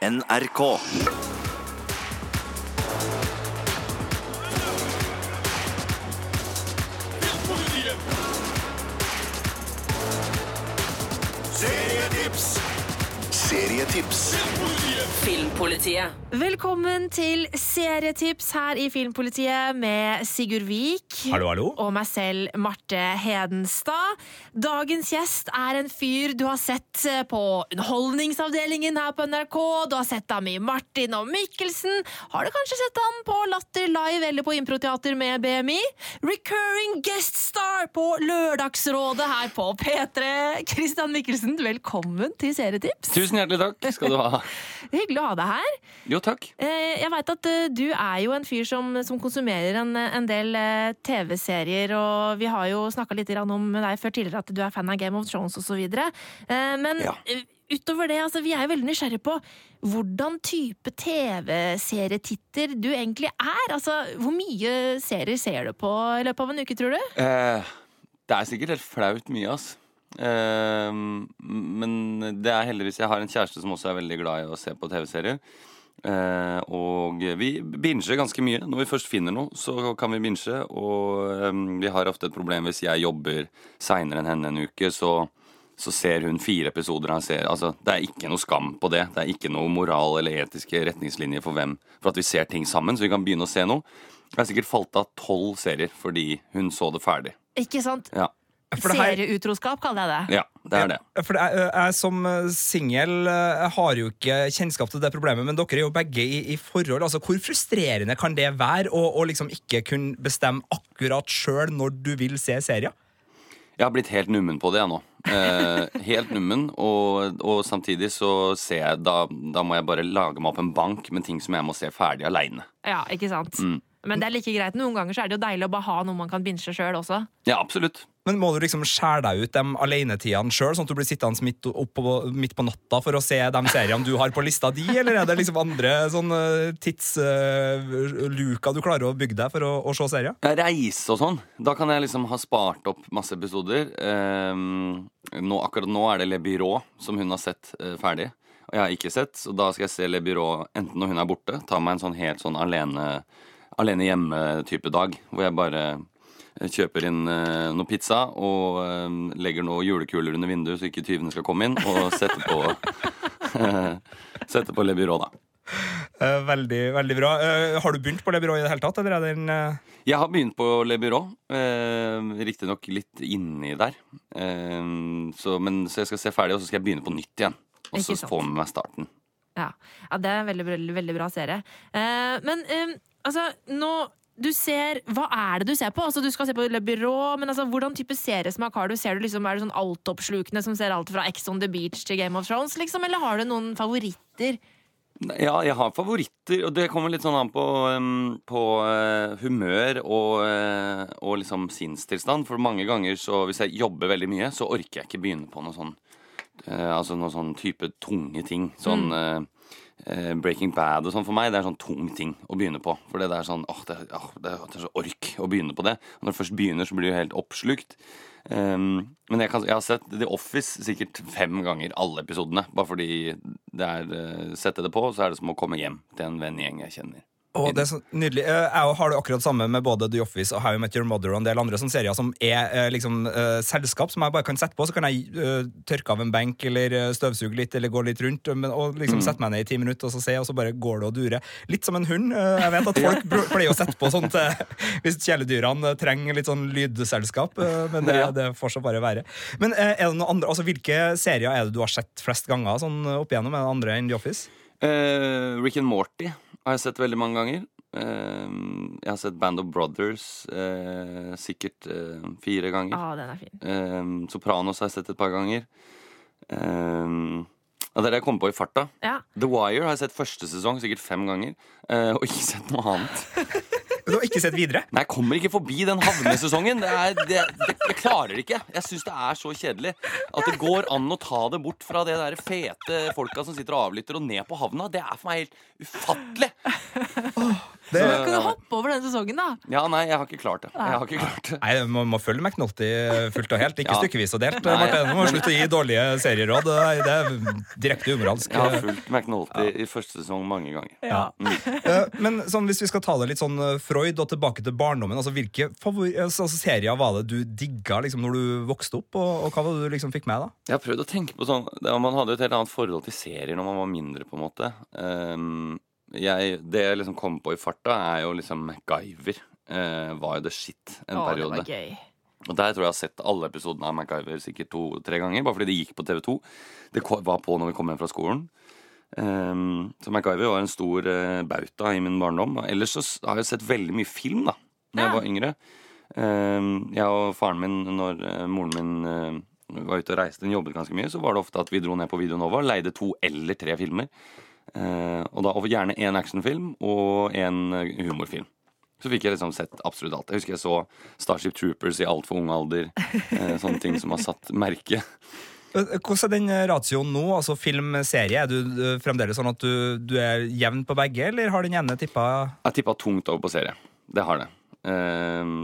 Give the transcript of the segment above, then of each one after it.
NRK. Serietips. Serietips. Filmpolitiet. Velkommen til Serietips her i Filmpolitiet med Sigurd Vik. Hallo, hallo. Og meg selv, Marte Hedenstad. Dagens gjest er en fyr du har sett eh, på Underholdningsavdelingen her på NRK. Du har sett ham i Martin og Mikkelsen. Har du kanskje sett ham på Latter Live eller på Improteater med BMI? Recurring guest star på Lørdagsrådet her på P3. Christian Mikkelsen, velkommen til Serietips. Tusen hjertelig takk skal du ha. Hyggelig å ha deg her. Jo, takk. Eh, Jeg vet at eh, du er jo en fyr som, som konsumerer en, en del eh, TV-serier, og vi har jo snakka litt om deg før tidligere at du er fan av Game of Thrones osv. Men Ja. utover det, altså, vi er jo veldig nysgjerrige på hvordan type TV-serietitter du egentlig er. Altså, hvor mye serier ser du på i løpet av en uke, tror du? Eh, det er sikkert helt flaut mye, ass. Eh, men det er heldigvis Jeg har en kjæreste som også er veldig glad i å se på TV-serier. Uh, og vi binger ganske mye. Når vi først finner noe, så kan vi binge. Og um, vi har ofte et problem hvis jeg jobber seinere enn henne en uke, så så ser hun fire episoder. Han ser, altså, det er ikke noe skam på det. Det er ikke noe moral eller etiske retningslinjer for hvem For at vi ser ting sammen, så vi kan begynne å se noe. Jeg har sikkert falt av tolv serier fordi hun så det ferdig. Ikke sant? Ja, For her- Serieutroskap, kaller jeg det. ja det er det. For det er, jeg som singel har jo ikke kjennskap til det problemet, men dere er jo begge i, i forhold. Altså, Hvor frustrerende kan det være å, å liksom ikke kunne bestemme akkurat sjøl når du vil se serier? Jeg har blitt helt nummen på det, jeg nå. Eh, helt nummen. Og, og samtidig så ser jeg da, da må jeg bare lage meg opp en bank med ting som jeg må se ferdig aleine. Ja, ikke sant? Mm. Men det er like greit. Noen ganger så er det jo deilig å bare ha noe man kan binche sjøl også. Ja, absolutt. Men må du liksom skjære deg ut de alenetidene sjøl, sånn at du blir sittende midt, på, midt på natta for å se de seriene du har på lista di, eller er det liksom andre sånne tidsluker du klarer å bygge deg for å, å se serier? Reise og sånn. Da kan jeg liksom ha spart opp masse episoder. Um, nå, akkurat nå er det Le Byrå som hun har sett uh, ferdig. Og jeg har ikke sett, så da skal jeg se Le Byrå enten når hun er borte, ta meg en sånn helt sånn alene, alene hjemme-type dag, hvor jeg bare kjøper inn uh, noe pizza og uh, legger noen julekuler under vinduet så ikke tyvene skal komme inn, og setter på Setter på Le Byrå, da. Eh, veldig, veldig bra. Har du begynt på Le Byrå i det hele tatt, eller er den Jeg har begynt på Le Byrå. Riktignok litt inni der. Så, men, så jeg skal se ferdig, og så skal jeg begynne på nytt igjen. Og så få med meg starten. Ja, ja det er en veldig, veldig, veldig bra serie. Eh, men altså, nå du ser, Hva er det du ser på? Altså, du skal se på Le Byrå, men altså, hvordan type seriesmak har du? Ser du liksom, Er det sånn altoppslukende som ser alt fra Ex on the Beach til Game of Thrones, liksom? Eller har du noen favoritter? Ja, jeg har favoritter, og det kommer litt sånn an på, um, på uh, humør og, uh, og liksom sinnstilstand. For mange ganger så hvis jeg jobber veldig mye, så orker jeg ikke begynne på noe sånn uh, Altså noe sånn type tunge ting. Sånn mm. Breaking Bad og sånn for meg, det er sånn tung ting å begynne på. For det er sånn åh, det, åh, det, er, det så ork å begynne på det. Og når du først begynner, så blir du helt oppslukt. Um, men jeg, kan, jeg har sett The Office sikkert fem ganger, alle episodene. Bare fordi det er uh, Sette det på, så er det som å komme hjem til en vennegjeng jeg kjenner. Å, det er så nydelig. Eh, Jeg har det akkurat samme med både The Office og How I Met Your Mother og en del andre sånne serier som er eh, liksom uh, selskap som jeg bare kan sette på. Så kan jeg uh, tørke av en benk eller støvsuge litt eller gå litt rundt. Men, og liksom sette meg ned i ti minutter og så se, og så bare går det og durer. Litt som en hund. Uh, Jeg vet at folk pleier å sette på sånt hvis kjæledyrene trenger litt sånn lydselskap, men det, det får så bare være. Men er det noe andre, altså hvilke serier er det du har sett flest ganger sånn opp igjennom? Er det andre enn The Office? Rick and Morty har jeg sett veldig mange ganger. Eh, jeg har sett Band of Brothers eh, sikkert eh, fire ganger. Ah, den er fin. Eh, Sopranos har jeg sett et par ganger. Eh, det er det jeg kom på i farta. Ja. The Wire har jeg sett første sesong sikkert fem ganger. eh, og ikke sett noe annet. Du har ikke sett videre? Nei, jeg kommer ikke forbi den havnesesongen. Det er, det, det, jeg klarer det ikke. Jeg syns det er så kjedelig at det går an å ta det bort fra det der fete folka som sitter og avlytter, og ned på havna. Det er for meg helt ufattelig. Det, Kan du hoppe over denne sesongen, da? Ja, nei, jeg har ikke klart det. Jeg har ikke klart det. Nei, Man må følge McNulty fullt og helt, ikke Ja. stykkevis og delt. Martin, du må slutte å gi dårlige serieråd. Det er- Det er direkte umoralsk. Jeg har fulgt McNulty i første sesong mange ganger. Ja. Mm. Men sånn, hvis vi skal ta det litt sånn eh, Freud og tilbake til barndommen, altså hvilke altså, serier var det du digga liksom, når du vokste opp, og, og hva var det du liksom fikk med? da? Jeg har prøvd å tenke på sånn det- Man hadde jo et helt annet forhold til serier når man var mindre, på en måte. Ehm, jeg, det jeg liksom kom på i farta, er jo liksom MacGyver. eh, var jo the shit en Å, det periode. var gøy. Og der tror jeg jeg har sett alle episodene av MacGyver sikkert to-tre ganger. Bare fordi det gikk på TV2. Det var på når vi kom hjem fra skolen. Um, så MacGyver var en stor uh, bauta i min barndom. Ellers så har jeg sett veldig mye film da Når jeg var yngre. Um, jeg og faren min, når uh, moren min uh, var ute og reiste, den jobbet ganske mye, så var det ofte at vi dro ned på Video Nova, leide to eller tre filmer. Eh, og da og gjerne én actionfilm og en eh, humorfilm. Så fikk jeg liksom sett absolutt alt. Jeg husker jeg så Starship Troopers i altfor ung alder. Eh, sånne ting som har satt merke. Hvordan er den ratioen nå? altså Film-serie? Er du fremdeles sånn at du, du er jevn på begge, eller har den ene tippa Jeg tippa tungt over på serie. Det har det. Eh,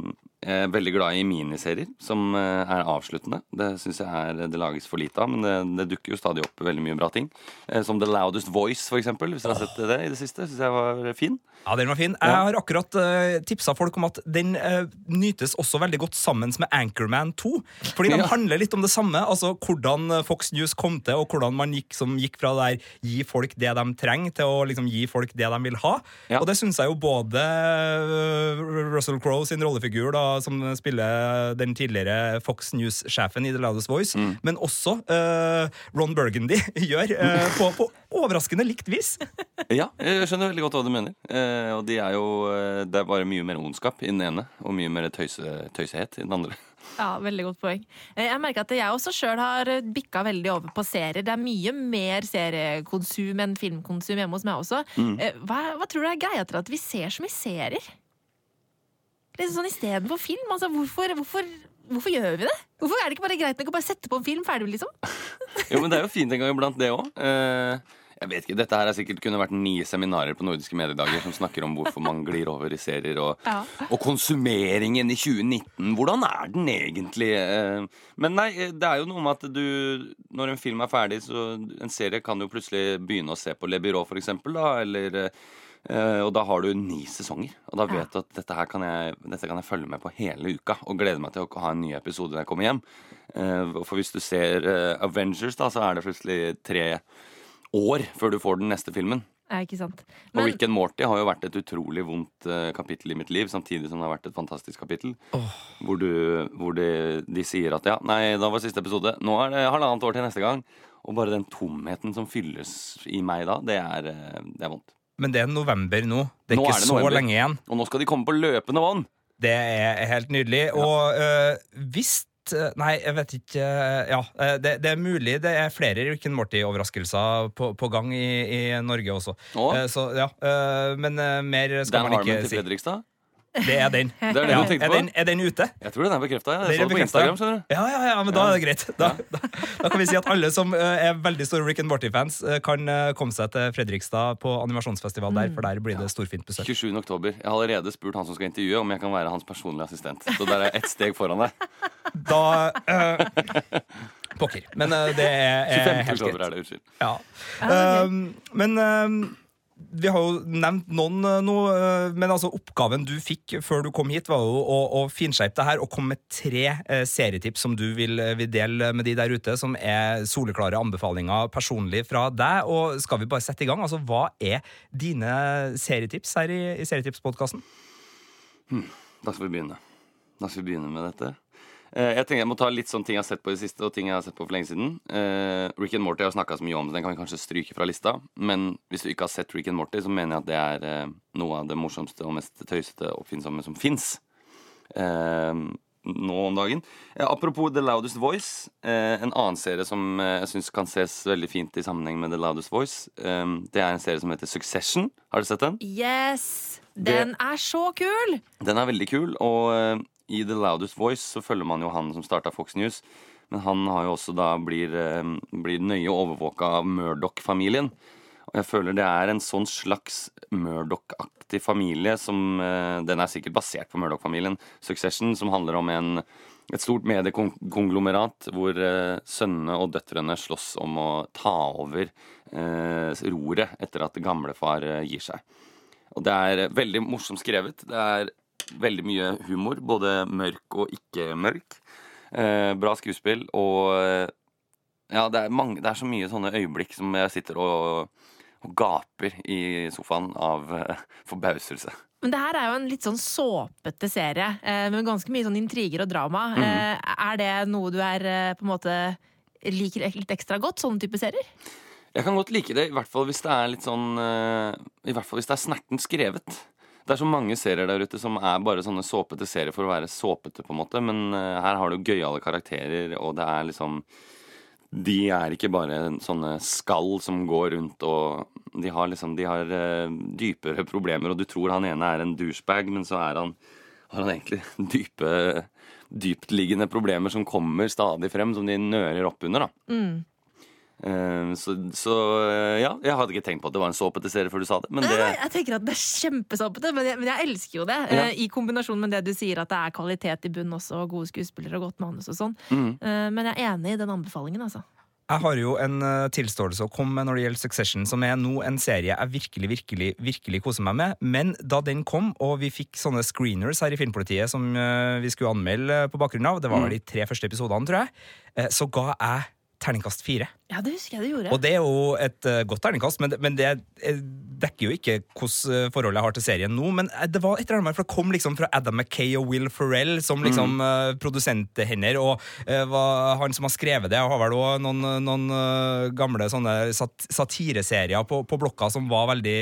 jeg er veldig glad i miniserier som eh, er avsluttende. Det syns jeg er, det lages for lite av, men det, det dukker jo stadig opp veldig mye bra ting. Eh, som The Loudest Voice, for eksempel. Hvis dere har sett det i det siste. Syns jeg var fin. Ja, den var fin. Jeg har akkurat uh, tipsa folk om at den uh, nytes også veldig godt sammen med Anchorman 2. Fordi de Ja. handler litt om det samme. Altså hvordan eh, Fox News kom til, og hvordan man gikk, som gikk fra der gi folk det de trenger, til å liksom gi folk det de vil ha. Ja. Og det syns jeg jo både uh, Russell Crowe sin rollefigur, da, som spiller den tidligere Fox News-sjefen i The Loudest Voice, Mm. men også uh, Ron Burgundy gjør uh, på, på overraskende likt vis. Ja, jeg skjønner veldig godt hva du mener. Uh, og de er jo Det er bare mye mer ondskap i den ene, og mye mer tøyse, tøysehet i den andre. Ja, Veldig godt poeng. Jeg merker at jeg også sjøl har bikka veldig over på serier. Det er mye mer seriekonsum enn filmkonsum hjemme hos meg også. Mm. Hva, hva tror du er greia til at vi ser så mye serier? Litt sånn Istedenfor film. Altså, hvorfor, hvorfor, hvorfor gjør vi det? Hvorfor er det ikke bare greit nok å bare sette på en film ferdig, liksom? Jo, men det er jo fint en gang iblant, det òg. Jeg vet ikke, Dette her er sikkert kunne vært ni seminarer på Nordiske mediedager som snakker om hvorfor man glir over i serier. Og, Ja. og konsumeringen i 2019. Hvordan er den egentlig? Eh, Men nei, det er jo noe med at du Når en film er ferdig, så En serie kan jo plutselig begynne å se på Le Byrå, for eksempel. Da, eller eh, og da har du ni sesonger. Og da vet du at dette her kan jeg, dette kan jeg følge med på hele uka. Og glede meg til å ha en ny episode når jeg kommer hjem. Eh, For hvis du ser eh, Avengers, da, så er det plutselig tre år før du får den neste filmen. Ja, ikke sant? Og Men, Rick and Morty har jo vært et utrolig vondt eh, kapittel i mitt liv, samtidig som det har vært et fantastisk kapittel. Hvor, du, hvor de, de sier at ja, nei, da var siste episode. Nå er det halvannet år til neste gang. Og bare den tomheten som fylles i meg da, det er, eh, det er vondt. Men det er november nå. Det er Nå ikke er så november. lenge igjen. Og nå skal de komme på løpende vann! Det er helt nydelig. Og øh, hvis Nei, jeg vet ikke Ja, øh, det, det er mulig det er flere Rick and Morty-overraskelser på, på gang i, i Norge også. Å? Eh, Så ja, Men mer skal Dan man har ikke til si. Fredrikstad. Det er den. Det er det Ja, du er, den, er den ute? Jeg tror den er bekrefta. Jeg er så det på bekreftet, ja. Instagram. skjønner du Ja, ja, ja, men da er det greit. Da, da, da kan vi si at alle som øh, er veldig store Rick and Morty-fans, øh, kan øh, komme seg til Fredrikstad på animasjonsfestival der, for der blir det storfint besøk. 27. oktober. Jeg har allerede spurt han som skal intervjue, om jeg kan være hans personlige assistent. Så der er jeg ett steg foran deg. Da øh, Pokker. Men det er, er 25. helt oktober greit. er det. Unnskyld. Ja. Um, men um, vi har jo nevnt noen uh, nå, uh, men altså oppgaven du fikk før du kom hit, var jo å, å finskjerpe det her og komme med tre uh, serietips som du vil, vil dele med de der ute, som er soleklare anbefalinger personlig fra deg. Og skal vi bare sette i gang? Altså, Hva er dine serietips her i, i Serietipspodkasten? Da skal vi begynne. Da skal vi begynne med dette. Eh, Jeg tenker jeg må ta litt sånn ting jeg har sett på i det siste, og ting jeg har sett på for lenge siden. Uh, Rick and Morty har snakka så mye om, så den kan vi kanskje stryke fra lista. Men hvis du ikke har sett Rick and Morty, så mener jeg at det er uh, noe av det morsomste og mest tøysete og oppfinnsomme som fins. nå om dagen. Apropos The Loudest Voice. Eh, en annen serie som jeg syns kan ses veldig fint i sammenheng med The Loudest Voice, det er en serie som heter Succession. Har du sett den? Yes! Den er så kul! Den er veldig kul, og i The Loudest Voice så følger man jo han som starta Fox News. Men han har jo også da blir, eh, blir nøye overvåka av Murdoch-familien. Og jeg føler det er en sånn slags Murdoch-aktig familie som eh, Den er sikkert basert på Murdoch-familien. Succession, som handler om en, et stort mediekonglomerat hvor eh, sønnene og døtrene slåss om å ta over eh, roret etter at gamlefar gir seg. Og det er veldig morsomt skrevet. Det er veldig mye humor, både mørk og ikke mørk. Eh, bra skuespill, og eh, ja, det er, mange, det er så mye sånne øyeblikk som jeg sitter og, og gaper i sofaen av eh, forbauselse. Men det her er jo en litt sånn såpete serie, eh, med ganske mye sånn intriger og drama. Mm. Er det noe du er eh, på en måte liker litt ekstra godt? Sånne type serier? Jeg kan godt like det, i hvert fall hvis det er litt sånn I hvert fall hvis det er snerten skrevet. Det er så mange serier der ute som er bare sånne såpete serier for å være såpete, på en måte. Men uh, her har du gøyale karakterer, og det er liksom De er ikke bare sånne skall som går rundt og De har liksom De har uh, dypere problemer, og du tror han ene er en douchebag, men så er han har han egentlig dype dyptliggende problemer som kommer stadig frem, som de nører opp under. da Mm. Eh, Så, så eh, ja, jeg hadde ikke tenkt på at det var en såpete serie før du sa det. Det, nei, jeg tenker at det er kjempesåpete, men, men jeg elsker jo det. Ja. eh, I kombinasjon med det du sier at det er kvalitet i bunn også, og gode skuespillere og godt manus og sånn. Mhm. Eh, Men jeg er enig i den anbefalingen, altså. Jeg har jo en tilståelse å komme med når det gjelder Succession, som er nå en serie jeg virkelig, virkelig, virkelig koser meg med. Men da den kom, og vi fikk sånne screeners her i Filmpolitiet som vi skulle anmelde på bakgrunn av, det var vel de tre første episodene, tror jeg, så ga jeg terningkast fire. Ja, det husker jeg du gjorde. Og det er jo et uh, godt terningkast, men, det- men det eh, dekker jo ikke hvordan forholdet jeg har til serien nå. Men eh, det var et eller annet, for det kom liksom fra Adam Mackay og Will Ferrell som liksom eh, produsenthender, og uh, var han som har skrevet det, har vel òg noen, noen eh, gamle sånne sat satireserier på, på blokka som var veldig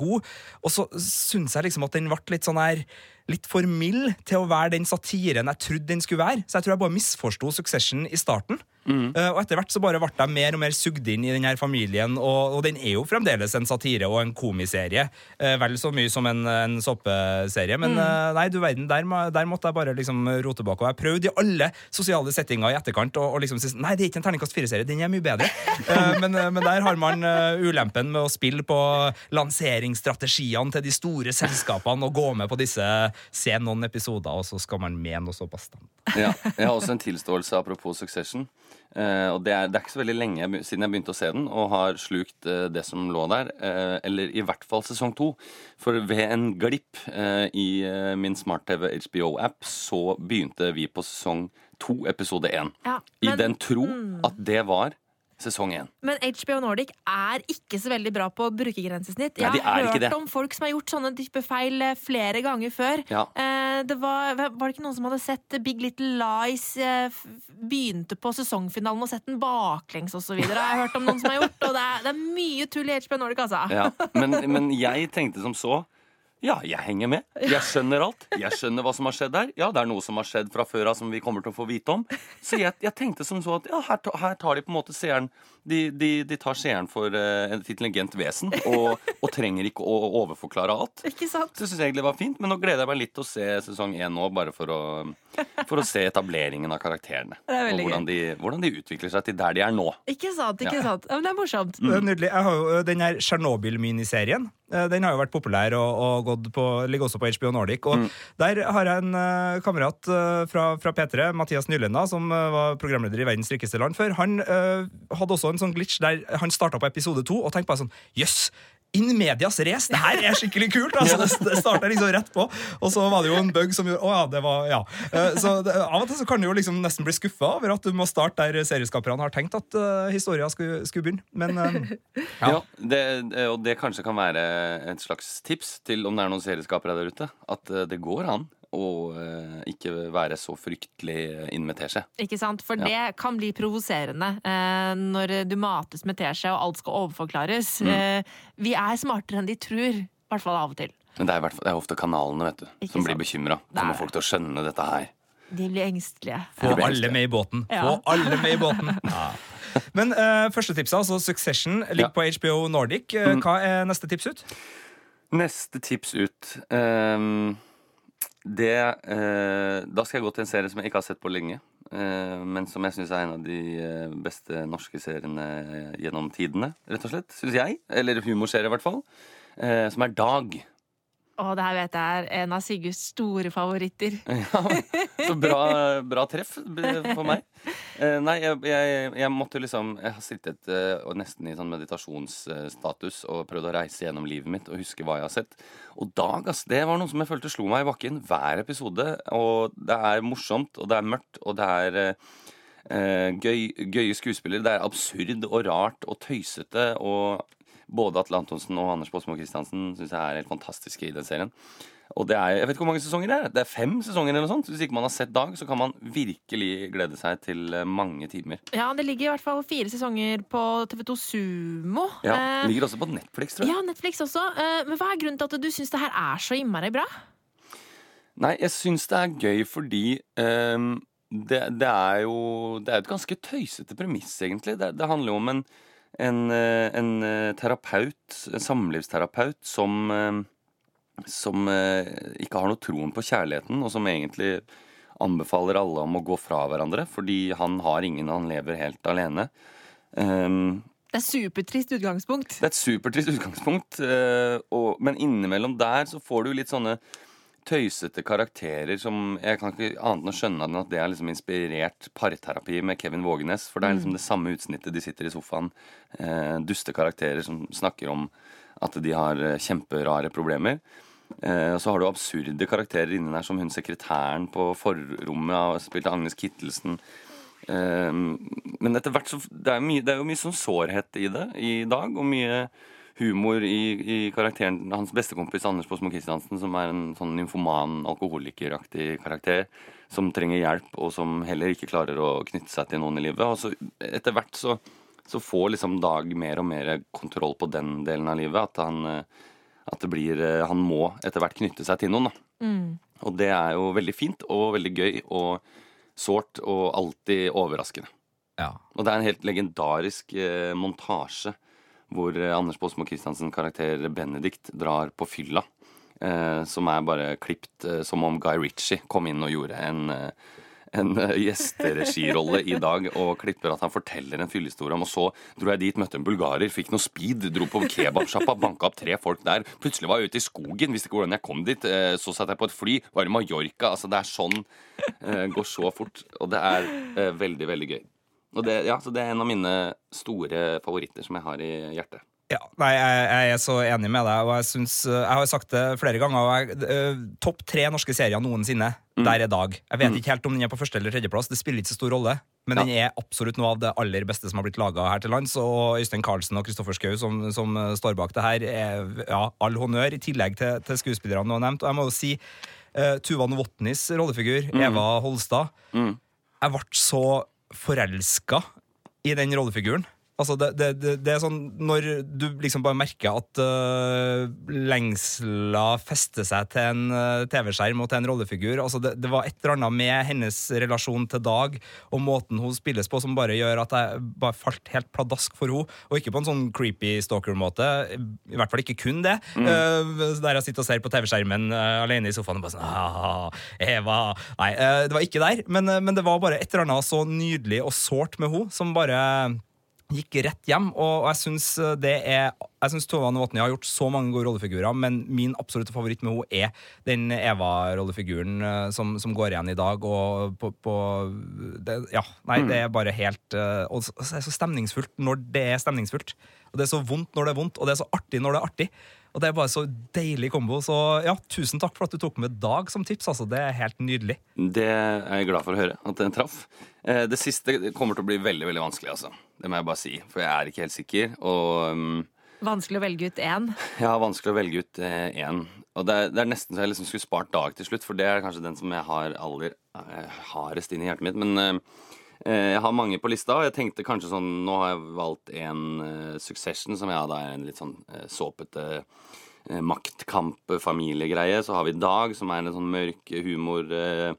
gode. Og så syns jeg liksom at den ble litt sånn her Litt for mild til å være den satiren jeg trodde den skulle være. Så jeg tror jeg bare misforsto Succession i starten. Eh, og etter hvert så bare ble jeg mer og mer sugd inn i den her familien, og, og den er jo fremdeles en satire og en komiserie. eh, vel så mye som en, en såpeserie. Men eh, nei, du verden, der, der måtte jeg bare liksom rote bak. Og jeg prøvde i alle sosiale settinger i etterkant å og liksom si nei, det er ikke en terningkast fire-serie, den er mye bedre. Eh, men, men der har man ulempen med å spille på lanseringsstrategiene til de store selskapene og gå med på disse, se noen episoder, og så skal man mene noe så bastant. ja, jeg har også en tilståelse apropos Succession. Eh, og det er, det er ikke så veldig lenge jeg siden jeg begynte å se den, og har slukt uh, det som lå der. Uh, eller i hvert fall sesong to. For ved en glipp i min smart-TV HBO-app så begynte vi på sesong to, episode én. Ja, I mm. den tro at det var sesong én. Men HBO Nordic er ikke så veldig bra på brukergrensesnitt. Jeg de har hørt det. om folk som har gjort sånne type feil eh, flere ganger før. Ja. Eh, det var, var det ikke noen som hadde sett Big Little Lies eh, begynte på sesongfinalen og sett den baklengs osv. har jeg hørt om noen som har gjort. Og det er, det er mye tull i HBO Nordic, altså. Ja, men, men jeg tenkte som så Ja, jeg henger med. Jeg skjønner alt. Jeg skjønner hva som har skjedd her. Ja, det er noe som har skjedd fra før av som vi kommer til å få vite om. Så jeg, jeg tenkte som så at ja, her, her tar de på en måte seeren De, de, de tar seeren for uh, et intelligent vesen og, og trenger ikke å overforklare alt. Ikke sant? Så jeg egentlig det var fint, men nå gleder jeg meg litt til å se sesong én nå, bare for å, for å se etableringen av karakterene. Er Og hvordan de, hvordan de utvikler seg til der de er nå. Ikke sant, ikke Ja. sant. Men det er morsomt. Det er Nydelig. Jeg har jo den her Tsjernobyl-miniserien. Eh, Den har jo vært populær og, og gått på, ligger også på HBO Nordic. Og Der har jeg en uh, kamerat uh, fra, fra P3, Mathias Nylenda, som uh, var programleder i Verdens rikeste land før. Han eh, hadde også en sånn glitch der han starta på episode to og tenkte bare sånn Jøss! In medias race! Det her er skikkelig kult! Altså, det starta liksom rett på, og så var det jo en bug som gjorde Å ja, det var Ja. Eh, Så det, av og til så kan du jo liksom nesten bli skuffa over at du må starte der serieskaperne har tenkt at uh, historia skulle, skulle begynne. Men uh, Ja, Ja. det, Og det kanskje kan være et slags tips til om det er noen serieskapere der ute. At eh, det går an å eh, ikke være så fryktelig eh, inn med teskje. Ikke sant? For Ja. det kan bli provoserende eh, når du mates med teskje og alt skal overforklares. Mm. Eh, vi er smartere enn de tror. I hvert fall av og til. Men det er, hvert fall- det er ofte kanalene vet du, Ikke som blir sant. bekymra. Er Kommer folk til å skjønne dette her? De blir engstelige. Få Ja. alle med i båten. Ja. Få alle med i båten. Men uh, første tipset, altså Succession, ligger Ja. på HBO Nordic. Eh, Mm. Hva er neste tips ut? Neste tips ut. Ehm, det eh, Da skal jeg gå til en serie som jeg ikke har sett på lenge. eh, men som jeg syns er en av de eh, beste norske seriene gjennom tidene. Rett og slett, Syns jeg. Eller humorserie, i hvert fall. Eh, som er Dag. Og det her vet jeg er en av Sigurds store favoritter. Ja, så bra, bra treff for meg. Eh, nei, jeg, jeg, jeg måtte liksom Jeg har sittet eh, nesten i sånn meditasjonsstatus og prøvd å reise gjennom livet mitt og huske hva jeg har sett. Og Dag, ass, det var noe som jeg følte slo meg i bakken hver episode. Og det er morsomt, og det er mørkt, og det er eh, gøy, gøye skuespillere. Det er absurd og rart og tøysete. Og både Atle Antonsen og Anders Båsmo Christiansen syns jeg er helt fantastiske i den serien. Og det er, jeg vet ikke hvor mange sesonger det er. Det er fem sesonger eller noe sånt. Hvis ikke man har sett Dag, så kan man virkelig glede seg til eh, mange timer. Ja, Det ligger i hvert fall fire sesonger på TV2 Sumo. Ja, det Ligger også på Netflix, tror jeg. ja, Netflix også. Eh, men hva er grunnen til at du syns det her er så innmari bra? Nei, jeg syns det er gøy fordi um, det, det er jo Det er et ganske tøysete premiss, egentlig. Det, det handler jo om en, en, eh, en eh, terapeut, en samlivsterapeut, som eh, Som ikke har noe troen på kjærligheten, og som egentlig anbefaler alle om å gå fra hverandre fordi han har ingen, han lever helt alene. Um, Det er supertrist utgangspunkt. det er et supertrist utgangspunkt, og, men innimellom der så får du litt sånne tøysete karakterer som Jeg kan ikke annet enn å skjønne enn at det er liksom inspirert parterapi med Kevin Vågenes. For det er liksom det samme utsnittet. De sitter i sofaen. Eh, duste karakterer som snakker om at de har eh, kjemperare problemer. Eh, og så har du absurde karakterer inni der, som hun sekretæren på forrommet, har spilt av Agnes Kittelsen. Eh, men etter hvert så det er, mye, det er jo mye sånn sårhet i det i dag, og mye humor i, i karakteren hans bestekompis Anders Båsmo Christiansen, som er en sånn nymfoman, alkoholikeraktig karakter, som trenger hjelp, og som heller ikke klarer å knytte seg til noen i livet. Og så etter hvert så, så får liksom Dag mer og mer kontroll på den delen av livet, at han, eh, at det blir eh, Han må etter hvert knytte seg til noen, da. Og det er jo veldig fint og veldig gøy og sårt og alltid overraskende. Ja. Og det er en helt legendarisk eh, montasje hvor eh, Anders Båsmo Christiansen karakter Benedict drar på fylla. Eh, som er bare klipt eh, som om Guy Ritchie kom inn og gjorde en, en gjesteregirolle i dag og klipper at han forteller en fyllehistorie om. Og så dro jeg dit, møtte en bulgarer, fikk noe speed, dro på kebabsjappa, banka opp tre folk der. Plutselig var jeg ute i skogen, visste ikke hvordan jeg kom dit. Så satt jeg på et fly, var i Mallorca. Altså, det er sånn. Går så fort. Og det er veldig, veldig gøy. Og det, ja, så det er en av mine store favoritter som jeg har i hjertet. Ja, nei, jeg, jeg er så enig med deg, og jeg synes, eh, Jeg har sagt det flere ganger. jeg- uh, Topp tre norske serier noensinne, der er Dag. Jeg vet ikke helt om den er på første eller tredjeplass, det spiller ikke så stor rolle. Men Ja. den er absolutt noe av det aller beste som har blitt laga her til lands. Og Øystein Carlsen og Kristoffer Schou, som, som eh, står bak det her, er ja, all honnør, i tillegg til, til skuespillerne du har nevnt. Og jeg må jo si uh, Tuva Novotnys rollefigur, Eva Holstad. Mm. Jeg ble så forelska i den rollefiguren. Altså det, det, det, det er sånn Når du liksom bare merker at uh, lengsla fester seg til en uh, TV-skjerm og til en rollefigur altså det, var et eller annet med hennes relasjon til Dag og måten hun spilles på, som bare gjør at jeg bare falt helt pladask for henne. Og ikke på en sånn creepy stalker-måte. I hvert fall ikke kun det. Uh, der jeg sitter og ser på TV-skjermen alene i sofaen og bare sånn ah, Eva Nei, det var ikke der. Men, men det var bare et eller annet så nydelig og sårt med henne, som bare gikk rett hjem, og jeg syns det er Jeg syns Tova Novotny har gjort så mange gode rollefigurer, men min absolutte favoritt med henne er den Eva-rollefiguren eh, som, som går igjen i dag, og på, på det, Ja, nei, det er bare helt eh, Og så så er så stemningsfullt når det er stemningsfullt. Og det er så vondt når det er vondt, og det er så artig når det er artig. Og det er bare så deilig kombo. Så ja, tusen takk for at du tok med Dag som tips. altså Det er helt nydelig. Det er jeg glad for å høre, at den traff. Eh, Det siste kommer til å bli veldig veldig vanskelig, altså. Det må jeg bare si. For jeg er ikke helt sikker. Og um, Vanskelig å velge ut én. Ja, vanskelig å velge ut én. Og det er, det er nesten så jeg liksom skulle spart Dag til slutt, for det er kanskje den som jeg har aller eh, hardest inn i hjertet mitt. Men eh, eh, jeg har mange på lista, og jeg tenkte kanskje sånn Nå har jeg valgt en uh, Succession, som ja, da er en litt sånn uh, såpete uh, maktkamp-familiegreie. Så har vi Dag, som er en sånn mørk humor. Eh,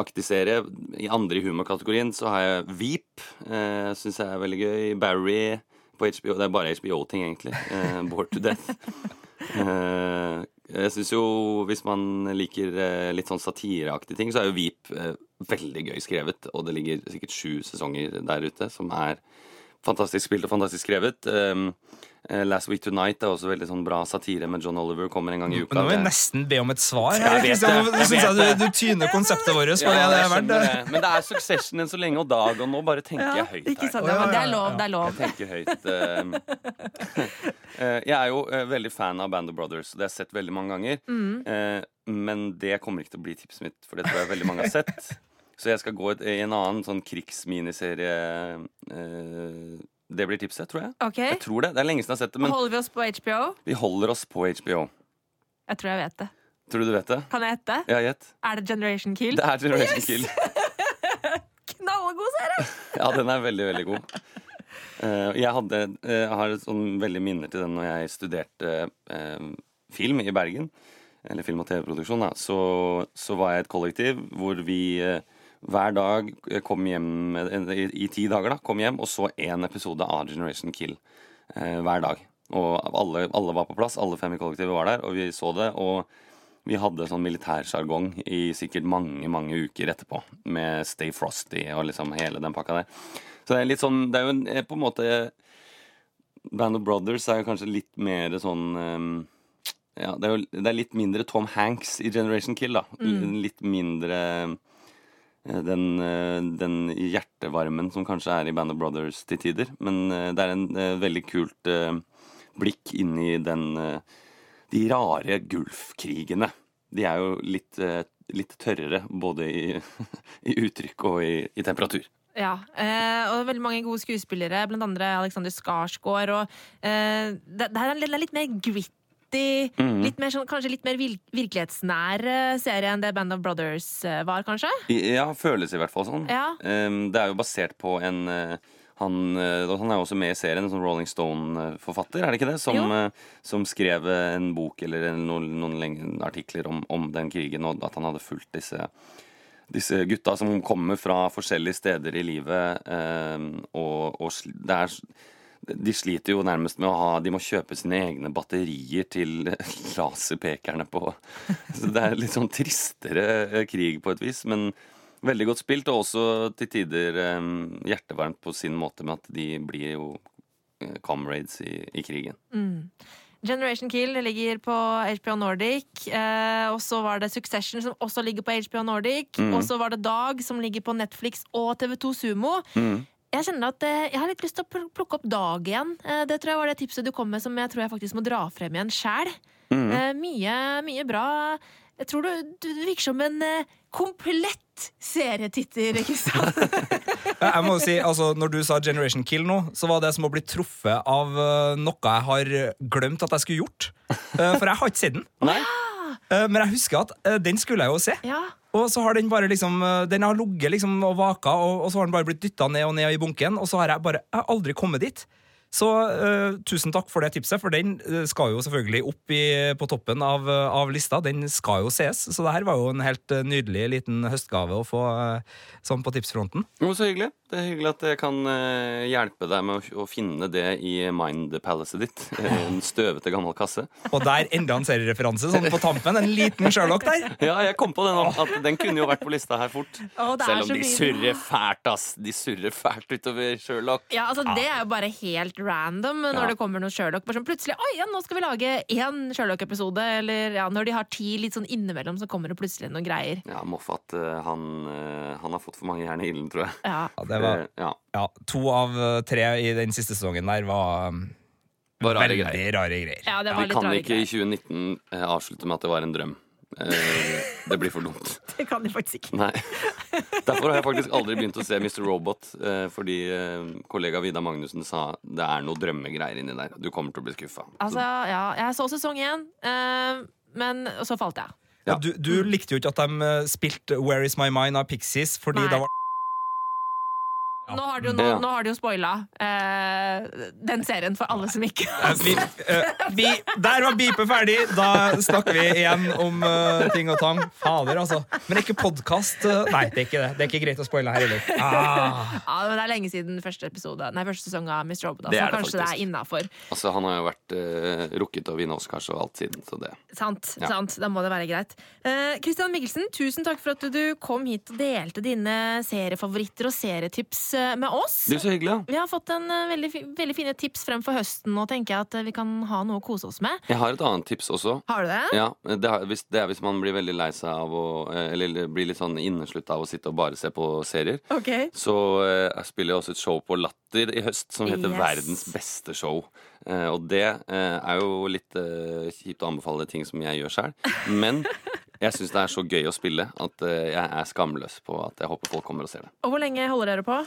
aktig serie. I andre i humorkategorien så har jeg Veep. Eh, Syns jeg er veldig gøy. Barry på HBO. Det er bare HBO-ting, egentlig. Eh, Bored to Death. Jeg syns jo, hvis man liker eh, litt sånn satireaktige ting, så er jo Veep eh, veldig gøy skrevet. Og det ligger sikkert sju sesonger der ute som er fantastisk spilt og fantastisk skrevet. Um, Last Week Tonight er også veldig sånn bra satire med John Oliver. Kommer en gang i uka. Men nå må vi nesten be om et svar. Jeg vet det, jeg synes jeg vet du, du tyner konseptet vårt Ja, det er verdt. det. Men det er Succession enn så lenge og Dag, og nå bare tenker jeg høyt Ikke her. sant? Å, Ja, ja, men det er lov. Det er lov. Jeg tenker høyt. eh. Eh, jeg er jo eh, veldig fan av Band of Brothers, og det har jeg sett veldig mange ganger. Mm. Eh, men det kommer ikke til å bli tipset mitt, for det tror jeg veldig mange har sett. Så jeg skal gå et, i en annen sånn krigsminiserie. Eh, det blir tipset, tror jeg. Ok, Jeg tror det. Det er lenge siden jeg har sett det, men Holder vi oss på HBO? vi holder oss på HBO. Jeg tror jeg vet det. Tror du du vet det? Kan jeg gjette? Ja, gjett. Er det Generation Kill? Det er Generation Yes! Kill. Knallgod serie! Ja, den er veldig, veldig god. Uh, jeg, hadde, uh, jeg har sånn veldig minner til den når jeg studerte uh, film i Bergen. Eller film- og TV-produksjon. da, Så, så var jeg et kollektiv hvor vi eh, hver dag kom hjem eh, i, i ti dager da, kom hjem og så én episode av Generation Kill eh, hver dag. Og alle, alle var på plass, alle fem i kollektivet var der, og vi så det. Og vi hadde sånn militærsjargong i sikkert mange mange uker etterpå. Med Stay Frosty og liksom hele den pakka der. Så det er litt sånn Det er jo eh, på en måte Band of Brothers er jo kanskje litt mer sånn um, Ja, det er jo det er litt mindre Tom Hanks i Generation Kill, da. Litt mindre eh, den, eh, den hjertevarmen som kanskje er i Band of Brothers til tider. Men eh, det er en eh, veldig kult eh, blikk inn i den eh, de rare Gulfkrigene. De er jo litt, eh, litt tørrere, både i, i uttrykk og i, i temperatur. Ja, eh, og veldig mange gode skuespillere, blant andre Alexander Skarsgård. Og, eh, det, er er litt mer gritty, mm. litt mer sånn, kanskje litt mer virkelighetsnær serie enn det Band of Brothers eh, var, kanskje? Ja, føles i hvert fall sånn. Ja. Det er jo basert på en eh, han, eh, han er jo også med i serien, en sånn Rolling Stone-forfatter, er det ikke det? Som, som skrev en bok eller noen, noen artikler om, om den krigen, og at han hadde fulgt disse, disse gutta som kommer fra forskjellige steder i livet. Eh, og og det er de sliter jo nærmest med å ha De må kjøpe sine egne batterier til laserpekerne på Så det er litt sånn tristere eh, krig på et vis, men veldig godt spilt, og også til tider eh, hjertevarmt på sin måte med at de blir jo eh, comrades i, i krigen. Generation Kill ligger på HBO Nordic. Eh, og så var det Succession, som også ligger på HBO Nordic. Mm. Og så var det Dag, som ligger på Netflix og TV2 Sumo. Mm. Jeg kjenner at eh, jeg har litt lyst til å plukke opp Dag igjen. Eh, det tror jeg var det tipset du kom med, som jeg tror jeg faktisk må dra frem igjen sjæl. Mm. Eh, mye, mye bra. Jeg tror du, du, du virker som en komplett serietitter, Kristian. Jeg må jo si, altså, Når du sa Generation Kill nå, så var det som å bli truffet av noe jeg har glemt at jeg skulle gjort. For jeg har ikke sett den. Men jeg husker at den skulle jeg jo se. ja. Og så har den bare liksom eh, Den har ligget liksom og vaka, og, og så har den bare blitt dytta ned og ned i bunken, og så har jeg bare jeg har aldri kommet dit. Så uh, tusen takk for det tipset, for den eh, skal jo selvfølgelig opp i, på toppen av, av lista. Den skal jo ses, så det her var jo en helt nydelig liten høstgave å få uh, sånn på tipsfronten. Jo, så hyggelig. Det er hyggelig at jeg kan eh, hjelpe deg med å, finne det i mind-palasset ditt. En støvete gammel kasse. Og der enda en seriereferanse sånn på tampen. En liten Sherlock der. Ja, jeg kom på det nå, at den kunne jo vært på lista her fort. Oh, Selv om de surrer fælt, ass. De surrer fælt utover Sherlock. Ja, altså Det er jo bare helt random når Ja. det kommer noe Sherlock. Bare sånn plutselig, oi, ja, nå skal vi lage én Sherlock-episode. Eller ja, når de har ti litt sånn innimellom, så kommer det plutselig noen greier. Ja, Moffat eh, han, eh, han har fått for mange jern i ilden, tror jeg. Ja. Ja, det var, ja. ja, to av eh, tre i den siste sesongen der var um, Var rare veldig greier. rare greier. ja, det var Vi litt kan rare ikke i 2019 eh, avslutte med at det var en drøm. Eh, det blir for dumt. Det kan de faktisk ikke. Nei. Derfor har jeg faktisk aldri begynt å se Mr. Robot, eh, fordi eh, kollega Vidar Magnussen sa det er noe drømmegreier inni der. Du kommer til å bli skuffa. Altså, ja, jeg så sesong én, eh, men så falt jeg. Ja, du, du likte jo ikke at de spilte Where Is My Mind av Pixies, fordi Nei. det var Nå har de jo, nå, nå har de jo spoila eh, den serien for alle som ikke har Vi, eh, vi, der var beepet ferdig. Da snakker vi igjen om eh, ting og tang. Fader, altså. Men ikke podkast. nei, det er ikke det. Det er ikke greit å spoile her heller. Ah. Ja, men Det er lenge siden første episode Nei, første sesong av Mr. Robot, Det så er det kanskje det er innafor. Altså, han har jo vært uh, rukket å vinne Oscars og alt siden, så det Sant, Ja. sant, da må det være greit. Kristian uh, Mikkelsen, tusen takk for at du kom hit og delte dine seriefavoritter og serietips eh, med oss. Det er så hyggelig, ja. Vi har fått en eh, veldig, veldig fine tips frem for høsten, og tenker jeg at eh, vi kan ha noe å kose oss med. Jeg har et annet tips også. Har du det? Ja, det, er, hvis, det er hvis man blir veldig lei seg av å eh, Eller blir litt sånn inneslutta av å sitte og bare se på serier. Okay. Så eh, jeg spiller jeg også et show på Latter i høst som heter Yes. Verdens beste show. Eh, og det eh, er jo litt eh, kjipt å anbefale ting som jeg gjør sjøl, men jeg syns det er så gøy å spille at eh, jeg er skamløs på at jeg håper folk kommer og ser det. Og hvor lenge holder dere på?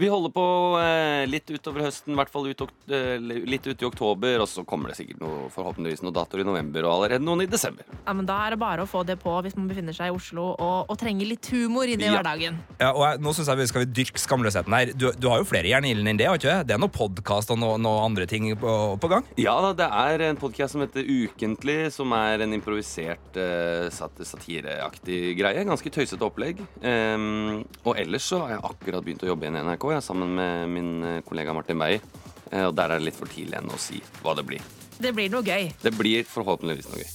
Vi holder på eh, litt utover høsten, i hvert fall ut, eh, litt ut i oktober. Og så kommer det sikkert noe, forhåpentligvis noen datoer i november, og allerede noen i desember. Ja, men Da er det bare å få det på hvis man befinner seg i Oslo og, og trenger litt humor inn i Ja. hverdagen. Ja, og jeg, nå synes jeg vi skal vi dyrke skamløsheten her. Du, du har jo flere jern i ilden enn det, har ikke du? Det er noe podkast og noe, noe andre ting på, på gang? Ja, det er en podkast som heter Ukentlig, som er en improvisert eh, satireaktig greie. Ganske tøysete opplegg. Um, og ellers så har jeg akkurat begynt å jobbe igjen i NRK, jeg, sammen med min eh, kollega Martin Beyer. Eh, og der er det litt for tidlig ennå å si hva det blir. Det blir noe gøy. Det blir forhåpentligvis noe gøy.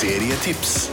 Serietips